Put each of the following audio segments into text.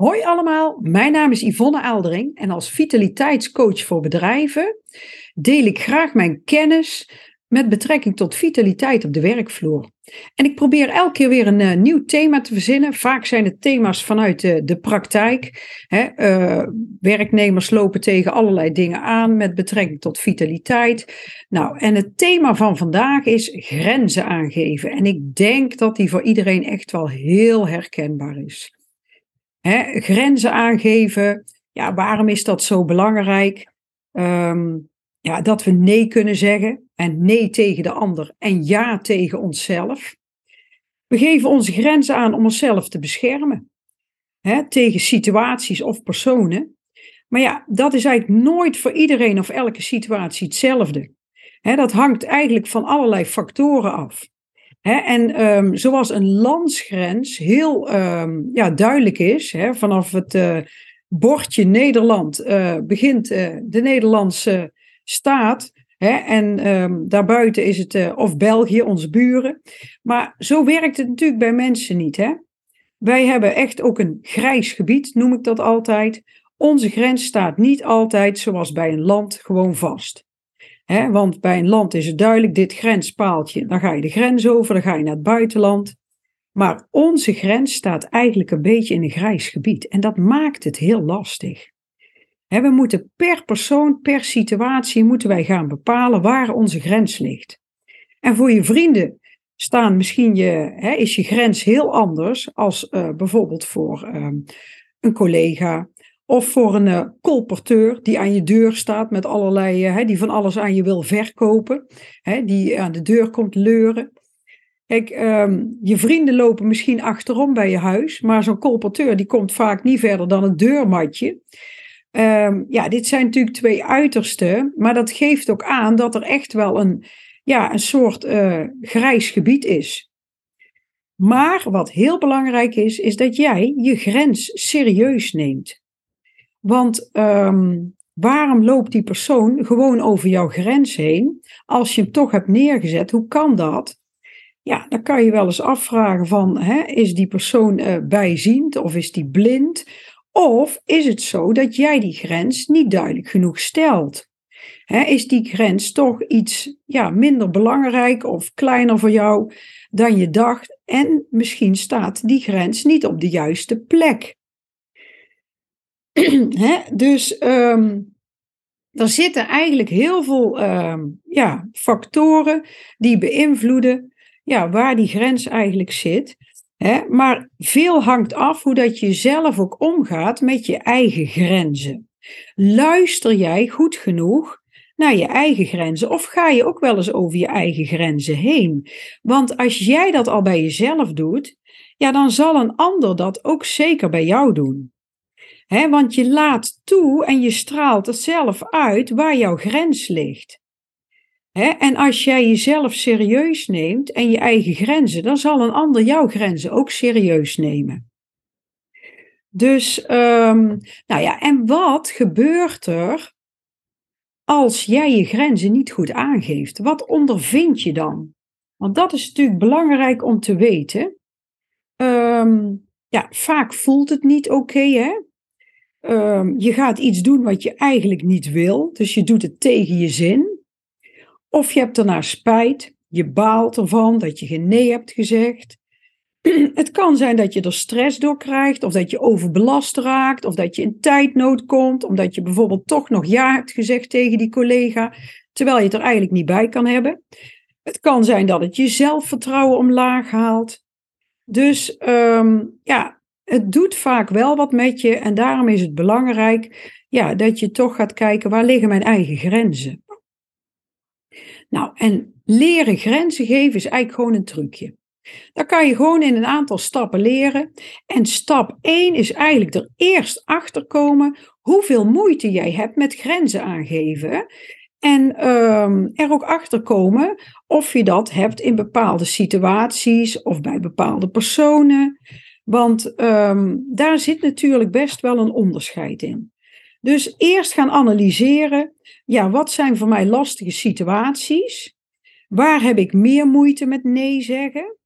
Hoi allemaal, mijn naam is Yvonne Aaldering en als vitaliteitscoach voor bedrijven deel ik graag mijn kennis met betrekking tot vitaliteit op de werkvloer. En ik probeer elke keer weer een uh, nieuw thema te verzinnen. Vaak zijn het thema's vanuit de, de praktijk. Hè? Uh, werknemers lopen tegen allerlei dingen aan met betrekking tot vitaliteit. Nou, en het thema van vandaag is grenzen aangeven. En ik denk dat die voor iedereen echt wel heel herkenbaar is. Hè, grenzen aangeven. Ja, waarom is dat zo belangrijk? Um, ja, dat we nee kunnen zeggen en nee tegen de ander en ja tegen onszelf. We geven onze grenzen aan om onszelf te beschermen hè, tegen situaties of personen. Maar ja, dat is eigenlijk nooit voor iedereen of elke situatie hetzelfde. Hè, dat hangt eigenlijk van allerlei factoren af en um, zoals een landsgrens heel um, ja, duidelijk is, vanaf het uh, bordje Nederland uh, begint uh, de Nederlandse staat. en um, daarbuiten is het of België, onze buren. Maar zo werkt het natuurlijk bij mensen niet. Wij hebben echt ook een grijs gebied, noem ik dat altijd. Onze grens staat niet altijd zoals bij een land gewoon vast want bij een land is het duidelijk, dit grenspaaltje, dan ga je de grens over, dan ga je naar het buitenland. Maar onze grens staat eigenlijk een beetje in een grijs gebied en dat maakt het heel lastig. we moeten per persoon, per situatie, moeten wij gaan bepalen waar onze grens ligt. En voor je vrienden staan misschien je, is je grens heel anders als uh, bijvoorbeeld voor uh, een collega of voor een uh, colporteur die aan je deur staat met allerlei, uh, die van alles aan je wil verkopen. Die aan de deur komt leuren. Um, je vrienden lopen misschien achterom bij je huis, maar zo'n colporteur die komt vaak niet verder dan een deurmatje. Um, ja, dit zijn natuurlijk twee uitersten, maar dat geeft ook aan dat er echt wel een, ja, een soort uh, grijs gebied is. Maar wat heel belangrijk is, is dat jij je grens serieus neemt. Want um, waarom loopt die persoon gewoon over jouw grens heen? Als je hem toch hebt neergezet, hoe kan dat? Ja, dan kan je wel eens afvragen van, hè, is die persoon uh, bijziend of is die blind? Of is het zo dat jij die grens niet duidelijk genoeg stelt? Hè, is die grens toch iets ja, minder belangrijk of kleiner voor jou dan je dacht? En misschien staat die grens niet op de juiste plek. dus um, er zitten eigenlijk heel veel um, ja, factoren die beïnvloeden ja, waar die grens eigenlijk zit. Maar veel hangt af hoe dat je zelf ook omgaat met je eigen grenzen. Luister jij goed genoeg naar je eigen grenzen of ga je ook wel eens over je eigen grenzen heen? Want als jij dat al bij jezelf doet, ja, dan zal een ander dat ook zeker bij jou doen want je laat toe en je straalt het zelf uit waar jouw grens ligt. en als jij jezelf serieus neemt en je eigen grenzen, dan zal een ander jouw grenzen ook serieus nemen. Dus, um, nou ja, en wat gebeurt er als jij je grenzen niet goed aangeeft? Wat ondervind je dan? Want dat is natuurlijk belangrijk om te weten. Um, ja, vaak voelt het niet oké, hè? Um, je gaat iets doen wat je eigenlijk niet wil, dus je doet het tegen je zin. Of je hebt ernaar spijt, je baalt ervan dat je geen nee hebt gezegd. Het kan zijn dat je er stress door krijgt, of dat je overbelast raakt, of dat je in tijdnood komt, omdat je bijvoorbeeld toch nog ja hebt gezegd tegen die collega, terwijl je het er eigenlijk niet bij kan hebben. Het kan zijn dat het je zelfvertrouwen omlaag haalt. Dus um, ja, het doet vaak wel wat met je en daarom is het belangrijk ja, dat je toch gaat kijken waar liggen mijn eigen grenzen. Nou, en leren grenzen geven is eigenlijk gewoon een trucje. Dat kan je gewoon in een aantal stappen leren. En stap 1 is eigenlijk er eerst achter komen hoeveel moeite jij hebt met grenzen aangeven. En um, er ook achter komen of je dat hebt in bepaalde situaties of bij bepaalde personen. Want um, daar zit natuurlijk best wel een onderscheid in. Dus eerst gaan analyseren, ja, wat zijn voor mij lastige situaties? Waar heb ik meer moeite met nee zeggen?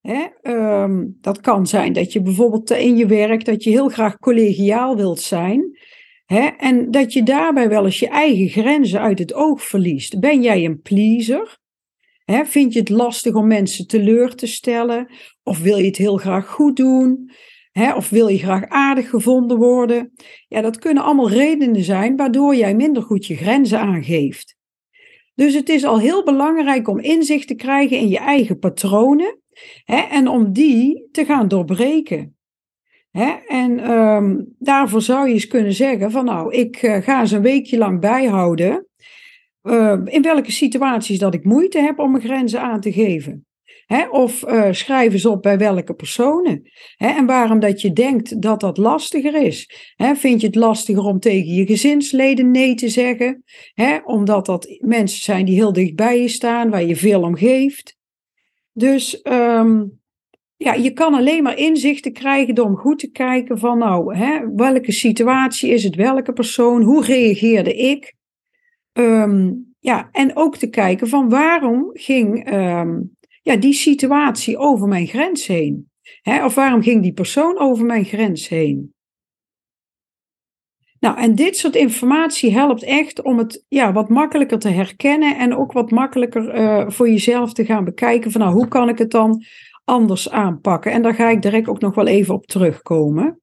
Hè? Ehm, dat kan zijn dat je bijvoorbeeld in je werk dat je heel graag collegiaal wilt zijn. Hè? En dat je daarbij wel eens je eigen grenzen uit het oog verliest. Ben jij een pleaser? Vind je het lastig om mensen teleur te stellen? Of wil je het heel graag goed doen? Of wil je graag aardig gevonden worden? Ja, dat kunnen allemaal redenen zijn waardoor jij minder goed je grenzen aangeeft. Dus het is al heel belangrijk om inzicht te krijgen in je eigen patronen en om die te gaan doorbreken. En um, daarvoor zou je eens kunnen zeggen van nou, ik uh, ga eens een weekje lang bijhouden uh, in welke situaties dat ik moeite heb om mijn grenzen aan te geven. Of uh, schrijf eens op bij welke personen. En waarom dat je denkt dat dat lastiger is. Vind je het lastiger om tegen je gezinsleden nee te zeggen? Omdat dat mensen zijn die heel dicht bij je staan, waar je veel om geeft. Dus um, ja, je kan alleen maar inzichten krijgen door om goed te kijken van nou, welke situatie is het, welke persoon, hoe reageerde ik? Um, ja, en ook te kijken van waarom ging um, ja, die situatie over mijn grens heen? Hè, of waarom ging die persoon over mijn grens heen? Nou, en dit soort informatie helpt echt om het ja, wat makkelijker te herkennen en ook wat makkelijker uh, voor jezelf te gaan bekijken van nou, hoe kan ik het dan anders aanpakken? En daar ga ik direct ook nog wel even op terugkomen.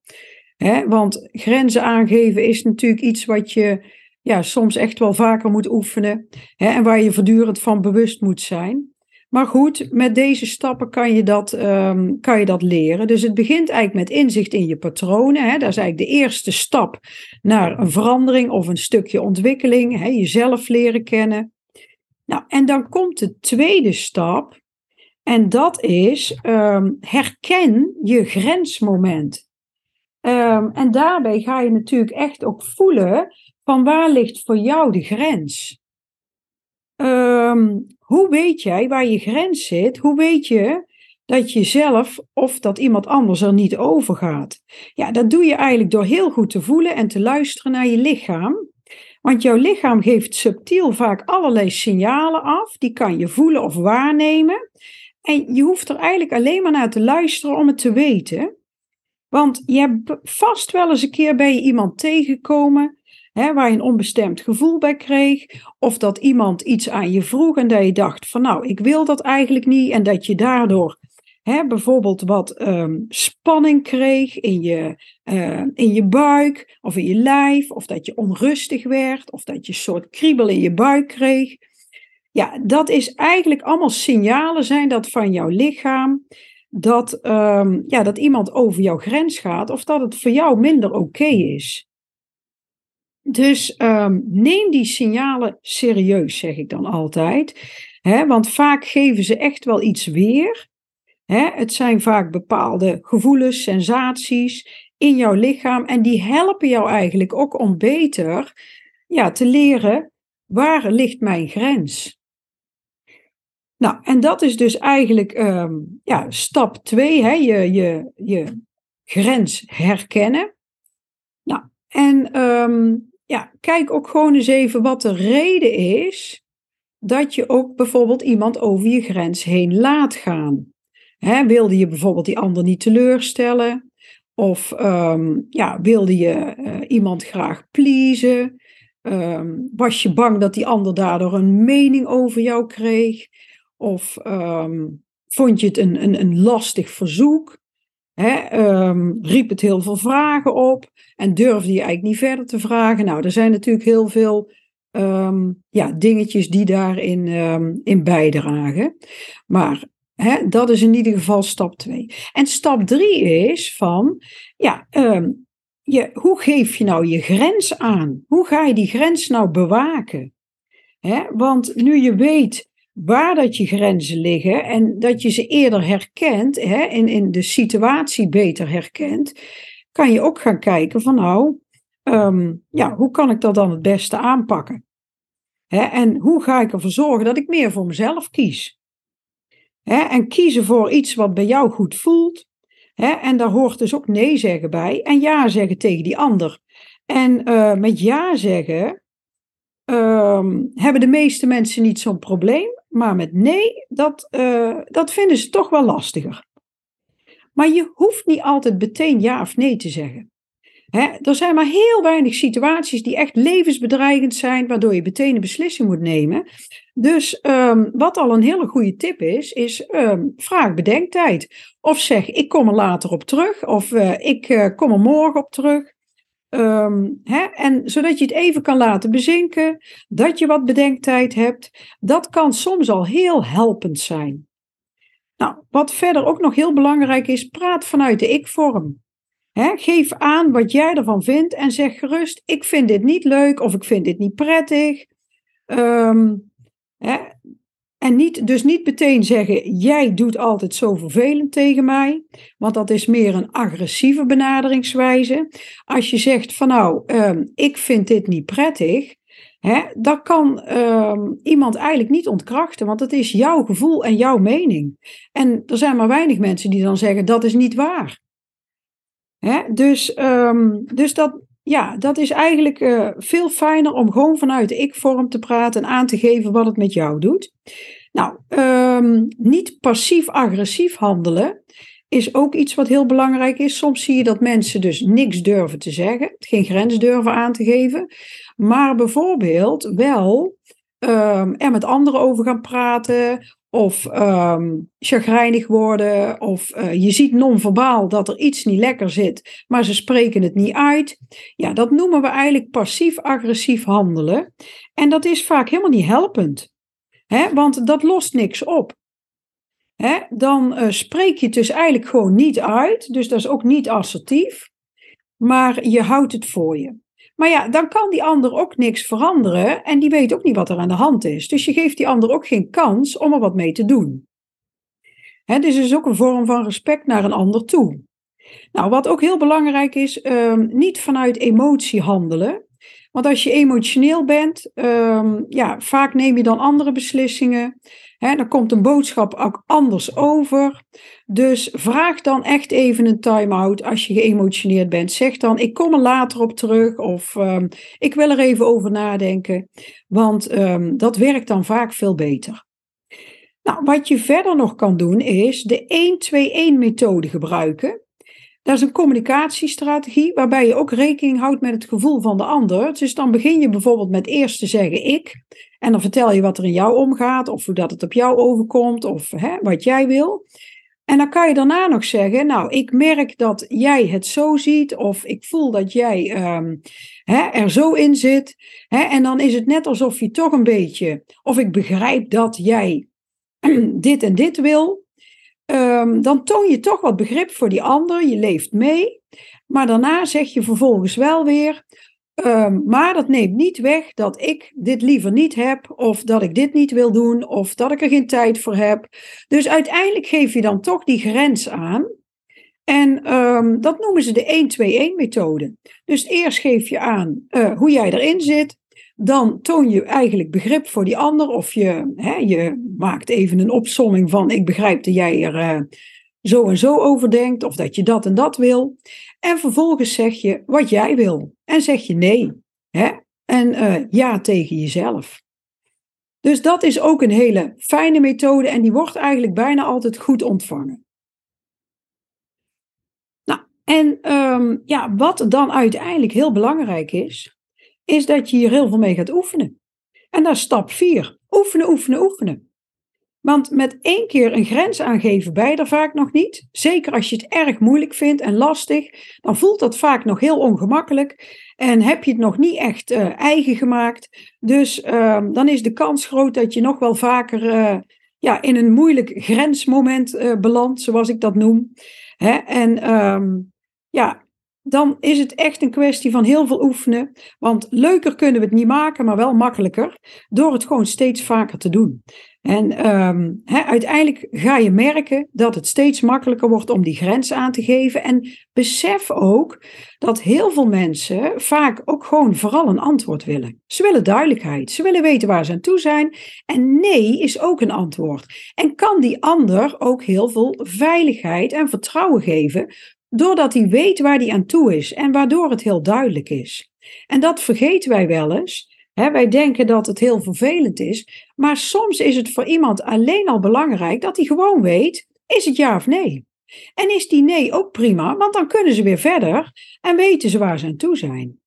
Hè, want grenzen aangeven is natuurlijk iets wat je ja, soms echt wel vaker moet oefenen hè, en waar je voortdurend van bewust moet zijn. Maar goed, met deze stappen kan je dat, um, kan je dat leren. Dus het begint eigenlijk met inzicht in je patronen. Hè. Dat is eigenlijk de eerste stap naar een verandering of een stukje ontwikkeling. Hè. Jezelf leren kennen. Nou, en dan komt de tweede stap. En dat is um, herken je grensmoment. Um, en daarbij ga je natuurlijk echt ook voelen van waar ligt voor jou de grens. Um, hoe weet jij waar je grens zit? Hoe weet je dat je zelf of dat iemand anders er niet over gaat? Ja, dat doe je eigenlijk door heel goed te voelen en te luisteren naar je lichaam. Want jouw lichaam geeft subtiel vaak allerlei signalen af. Die kan je voelen of waarnemen. En je hoeft er eigenlijk alleen maar naar te luisteren om het te weten. Want je hebt vast wel eens een keer bij iemand tegengekomen hè, waar je een onbestemd gevoel bij kreeg, of dat iemand iets aan je vroeg en dat je dacht van nou, ik wil dat eigenlijk niet en dat je daardoor hè, bijvoorbeeld wat um, spanning kreeg in je, uh, in je buik of in je lijf, of dat je onrustig werd, of dat je een soort kriebel in je buik kreeg. Ja, dat is eigenlijk allemaal signalen zijn dat van jouw lichaam dat, um, ja, dat iemand over jouw grens gaat of dat het voor jou minder oké is. Dus um, neem die signalen serieus, zeg ik dan altijd. Want vaak geven ze echt wel iets weer. Het zijn vaak bepaalde gevoelens, sensaties in jouw lichaam. En die helpen jou eigenlijk ook om beter ja, te leren waar ligt mijn grens. Nou, en dat is dus eigenlijk um, ja, stap 2, je, je, je grens herkennen. Nou, en um, ja, kijk ook gewoon eens even wat de reden is dat je ook bijvoorbeeld iemand over je grens heen laat gaan. Wilde je bijvoorbeeld die ander niet teleurstellen? Of um, ja, wilde je uh, iemand graag pleasen? Um, was je bang dat die ander daardoor een mening over jou kreeg? Of um, vond je het een, een, een lastig verzoek? He, um, riep het heel veel vragen op en durfde je eigenlijk niet verder te vragen. Nou, er zijn natuurlijk heel veel um, ja, dingetjes die daarin um, in bijdragen. Maar dat is in ieder geval stap 2. En stap 3 is van, ja, je, hoe geef je nou je grens aan? Hoe ga je die grens nou bewaken? Want nu je weet waar dat je grenzen liggen en dat je ze eerder herkent, hè, in, in de situatie beter herkent, kan je ook gaan kijken van nou, um, ja, hoe kan ik dat dan het beste aanpakken? Hè, en hoe ga ik ervoor zorgen dat ik meer voor mezelf kies? Hè, en kiezen voor iets wat bij jou goed voelt. Hè, en daar hoort dus ook nee zeggen bij en ja zeggen tegen die ander. En uh, met ja zeggen um, hebben de meeste mensen niet zo'n probleem. Maar met nee, dat, uh, dat vinden ze toch wel lastiger. Maar je hoeft niet altijd meteen ja of nee te zeggen. er zijn maar heel weinig situaties die echt levensbedreigend zijn, waardoor je meteen een beslissing moet nemen. Dus ehm, wat al een hele goede tip is, is ehm, vraag bedenktijd. Of zeg, ik kom er later op terug, of uh, ik uh, kom er morgen op terug. Um, hè, en zodat je het even kan laten bezinken, dat je wat bedenktijd hebt, dat kan soms al heel helpend zijn. Nou, wat verder ook nog heel belangrijk is, praat vanuit de ik-vorm. geef aan wat jij ervan vindt en zeg gerust: ik vind dit niet leuk of ik vind dit niet prettig. Um, en niet, dus niet meteen zeggen: jij doet altijd zo vervelend tegen mij, want dat is meer een agressieve benaderingswijze. Als je zegt: van nou, ehm, ik vind dit niet prettig, hè, dat kan ehm, iemand eigenlijk niet ontkrachten, want het is jouw gevoel en jouw mening. En er zijn maar weinig mensen die dan zeggen: dat is niet waar. Hè, dus, um, dus dat, ja, dat is eigenlijk uh, veel fijner om gewoon vanuit de ik-vorm te praten en aan te geven wat het met jou doet. Nou, um, niet passief-agressief handelen is ook iets wat heel belangrijk is. Soms zie je dat mensen dus niks durven te zeggen, geen grens durven aan te geven, maar bijvoorbeeld wel um, er met anderen over gaan praten of um, chagrijnig worden, of uh, je ziet non-verbaal dat er iets niet lekker zit, maar ze spreken het niet uit. Ja, dat noemen we eigenlijk passief-agressief handelen. En dat is vaak helemaal niet helpend, hè? want dat lost niks op. Dan uh, spreek je het dus eigenlijk gewoon niet uit, dus dat is ook niet assertief, maar je houdt het voor je. Maar ja, dan kan die ander ook niks veranderen en die weet ook niet wat er aan de hand is. Dus je geeft die ander ook geen kans om er wat mee te doen. Dus het is ook een vorm van respect naar een ander toe. Nou, wat ook heel belangrijk is, um, niet vanuit emotie handelen. Want als je emotioneel bent, um, ja, vaak neem je dan andere beslissingen. He, dan komt een boodschap ook anders over. Dus vraag dan echt even een time-out als je geëmotioneerd bent. Zeg dan, ik kom er later op terug of um, ik wil er even over nadenken. Want um, dat werkt dan vaak veel beter. Nou, wat je verder nog kan doen is de 1-2-1 methode gebruiken. Dat is een communicatiestrategie waarbij je ook rekening houdt met het gevoel van de ander. Dus dan begin je bijvoorbeeld met eerst te zeggen ik. En dan vertel je wat er in jou omgaat, of hoe dat het op jou overkomt, of hè, wat jij wil. En dan kan je daarna nog zeggen, nou, ik merk dat jij het zo ziet, of ik voel dat jij um, hè, er zo in zit. Hè, en dan is het net alsof je toch een beetje, of ik begrijp dat jij dit en dit wil. Um, dan toon je toch wat begrip voor die ander, je leeft mee. Maar daarna zeg je vervolgens wel weer, um, maar dat neemt niet weg dat ik dit liever niet heb, of dat ik dit niet wil doen, of dat ik er geen tijd voor heb. Dus uiteindelijk geef je dan toch die grens aan. En um, dat noemen ze de 1-2-1-methode. Dus eerst geef je aan uh, hoe jij erin zit dan toon je eigenlijk begrip voor die ander. Of je, hè, je maakt even een opsomming van: ik begrijp dat jij er uh, zo en zo over denkt, of dat je dat en dat wil. En vervolgens zeg je wat jij wil. En zeg je nee. Hè? En uh, ja tegen jezelf. Dus dat is ook een hele fijne methode en die wordt eigenlijk bijna altijd goed ontvangen. Nou, en um, ja, wat dan uiteindelijk heel belangrijk is, is dat je hier heel veel mee gaat oefenen. En dat is stap 4. Oefenen, oefenen, oefenen. Want met één keer een grens aangeven bij er vaak nog niet. Zeker als je het erg moeilijk vindt en lastig, dan voelt dat vaak nog heel ongemakkelijk. En heb je het nog niet echt uh, eigen gemaakt. Dus uh, dan is de kans groot dat je nog wel vaker uh, ja, in een moeilijk grensmoment uh, belandt, zoals ik dat noem. Hè? En um, ja, dan is het echt een kwestie van heel veel oefenen. Want leuker kunnen we het niet maken, maar wel makkelijker. Door het gewoon steeds vaker te doen. En um, uiteindelijk ga je merken dat het steeds makkelijker wordt om die grens aan te geven. En besef ook dat heel veel mensen vaak ook gewoon vooral een antwoord willen. Ze willen duidelijkheid. Ze willen weten waar ze aan toe zijn. En nee is ook een antwoord. En kan die ander ook heel veel veiligheid en vertrouwen geven doordat hij weet waar hij aan toe is en waardoor het heel duidelijk is. En dat vergeten wij wel eens. wij denken dat het heel vervelend is, maar soms is het voor iemand alleen al belangrijk dat hij gewoon weet: is het ja of nee? En is die nee ook prima, want dan kunnen ze weer verder en weten ze waar ze aan toe zijn.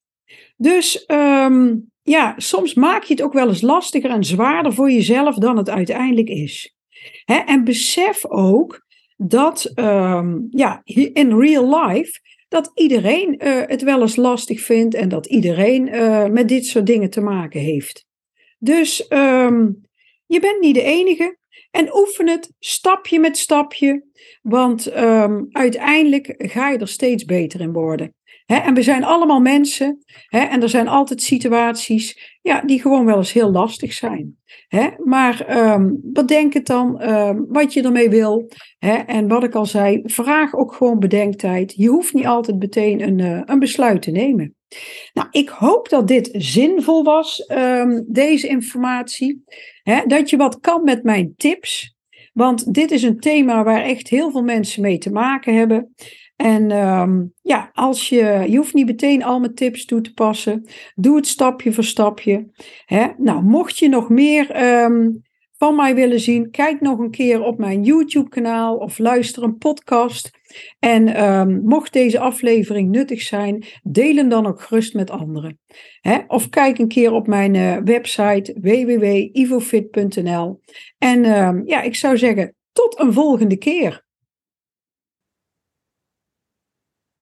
Dus ehm, ja, soms maak je het ook wel eens lastiger en zwaarder voor jezelf dan het uiteindelijk is. en besef ook dat ehm, ja, in real life dat iedereen uh, het wel eens lastig vindt en dat iedereen uh, met dit soort dingen te maken heeft. Dus um, je bent niet de enige en oefen het stapje met stapje, want um, uiteindelijk ga je er steeds beter in worden. En we zijn allemaal mensen en er zijn altijd situaties ja, die gewoon wel eens heel lastig zijn. Maar bedenk het dan um, wat je ermee wil. En wat ik al zei, vraag ook gewoon bedenktijd. Je hoeft niet altijd meteen een, uh, een besluit te nemen. Nou, ik hoop dat dit zinvol was, um, deze informatie. Dat je wat kan met mijn tips. Want dit is een thema waar echt heel veel mensen mee te maken hebben. En um, ja, als je, je hoeft niet meteen al mijn tips toe te passen. Doe het stapje voor stapje. Hè? Nou, mocht je nog meer um, van mij willen zien, kijk nog een keer op mijn YouTube-kanaal of luister een podcast. En um, mocht deze aflevering nuttig zijn, deel hem dan ook gerust met anderen. Hè? Of kijk een keer op mijn uh, website www.ivofit.nl. En ja, ik zou zeggen, tot een volgende keer.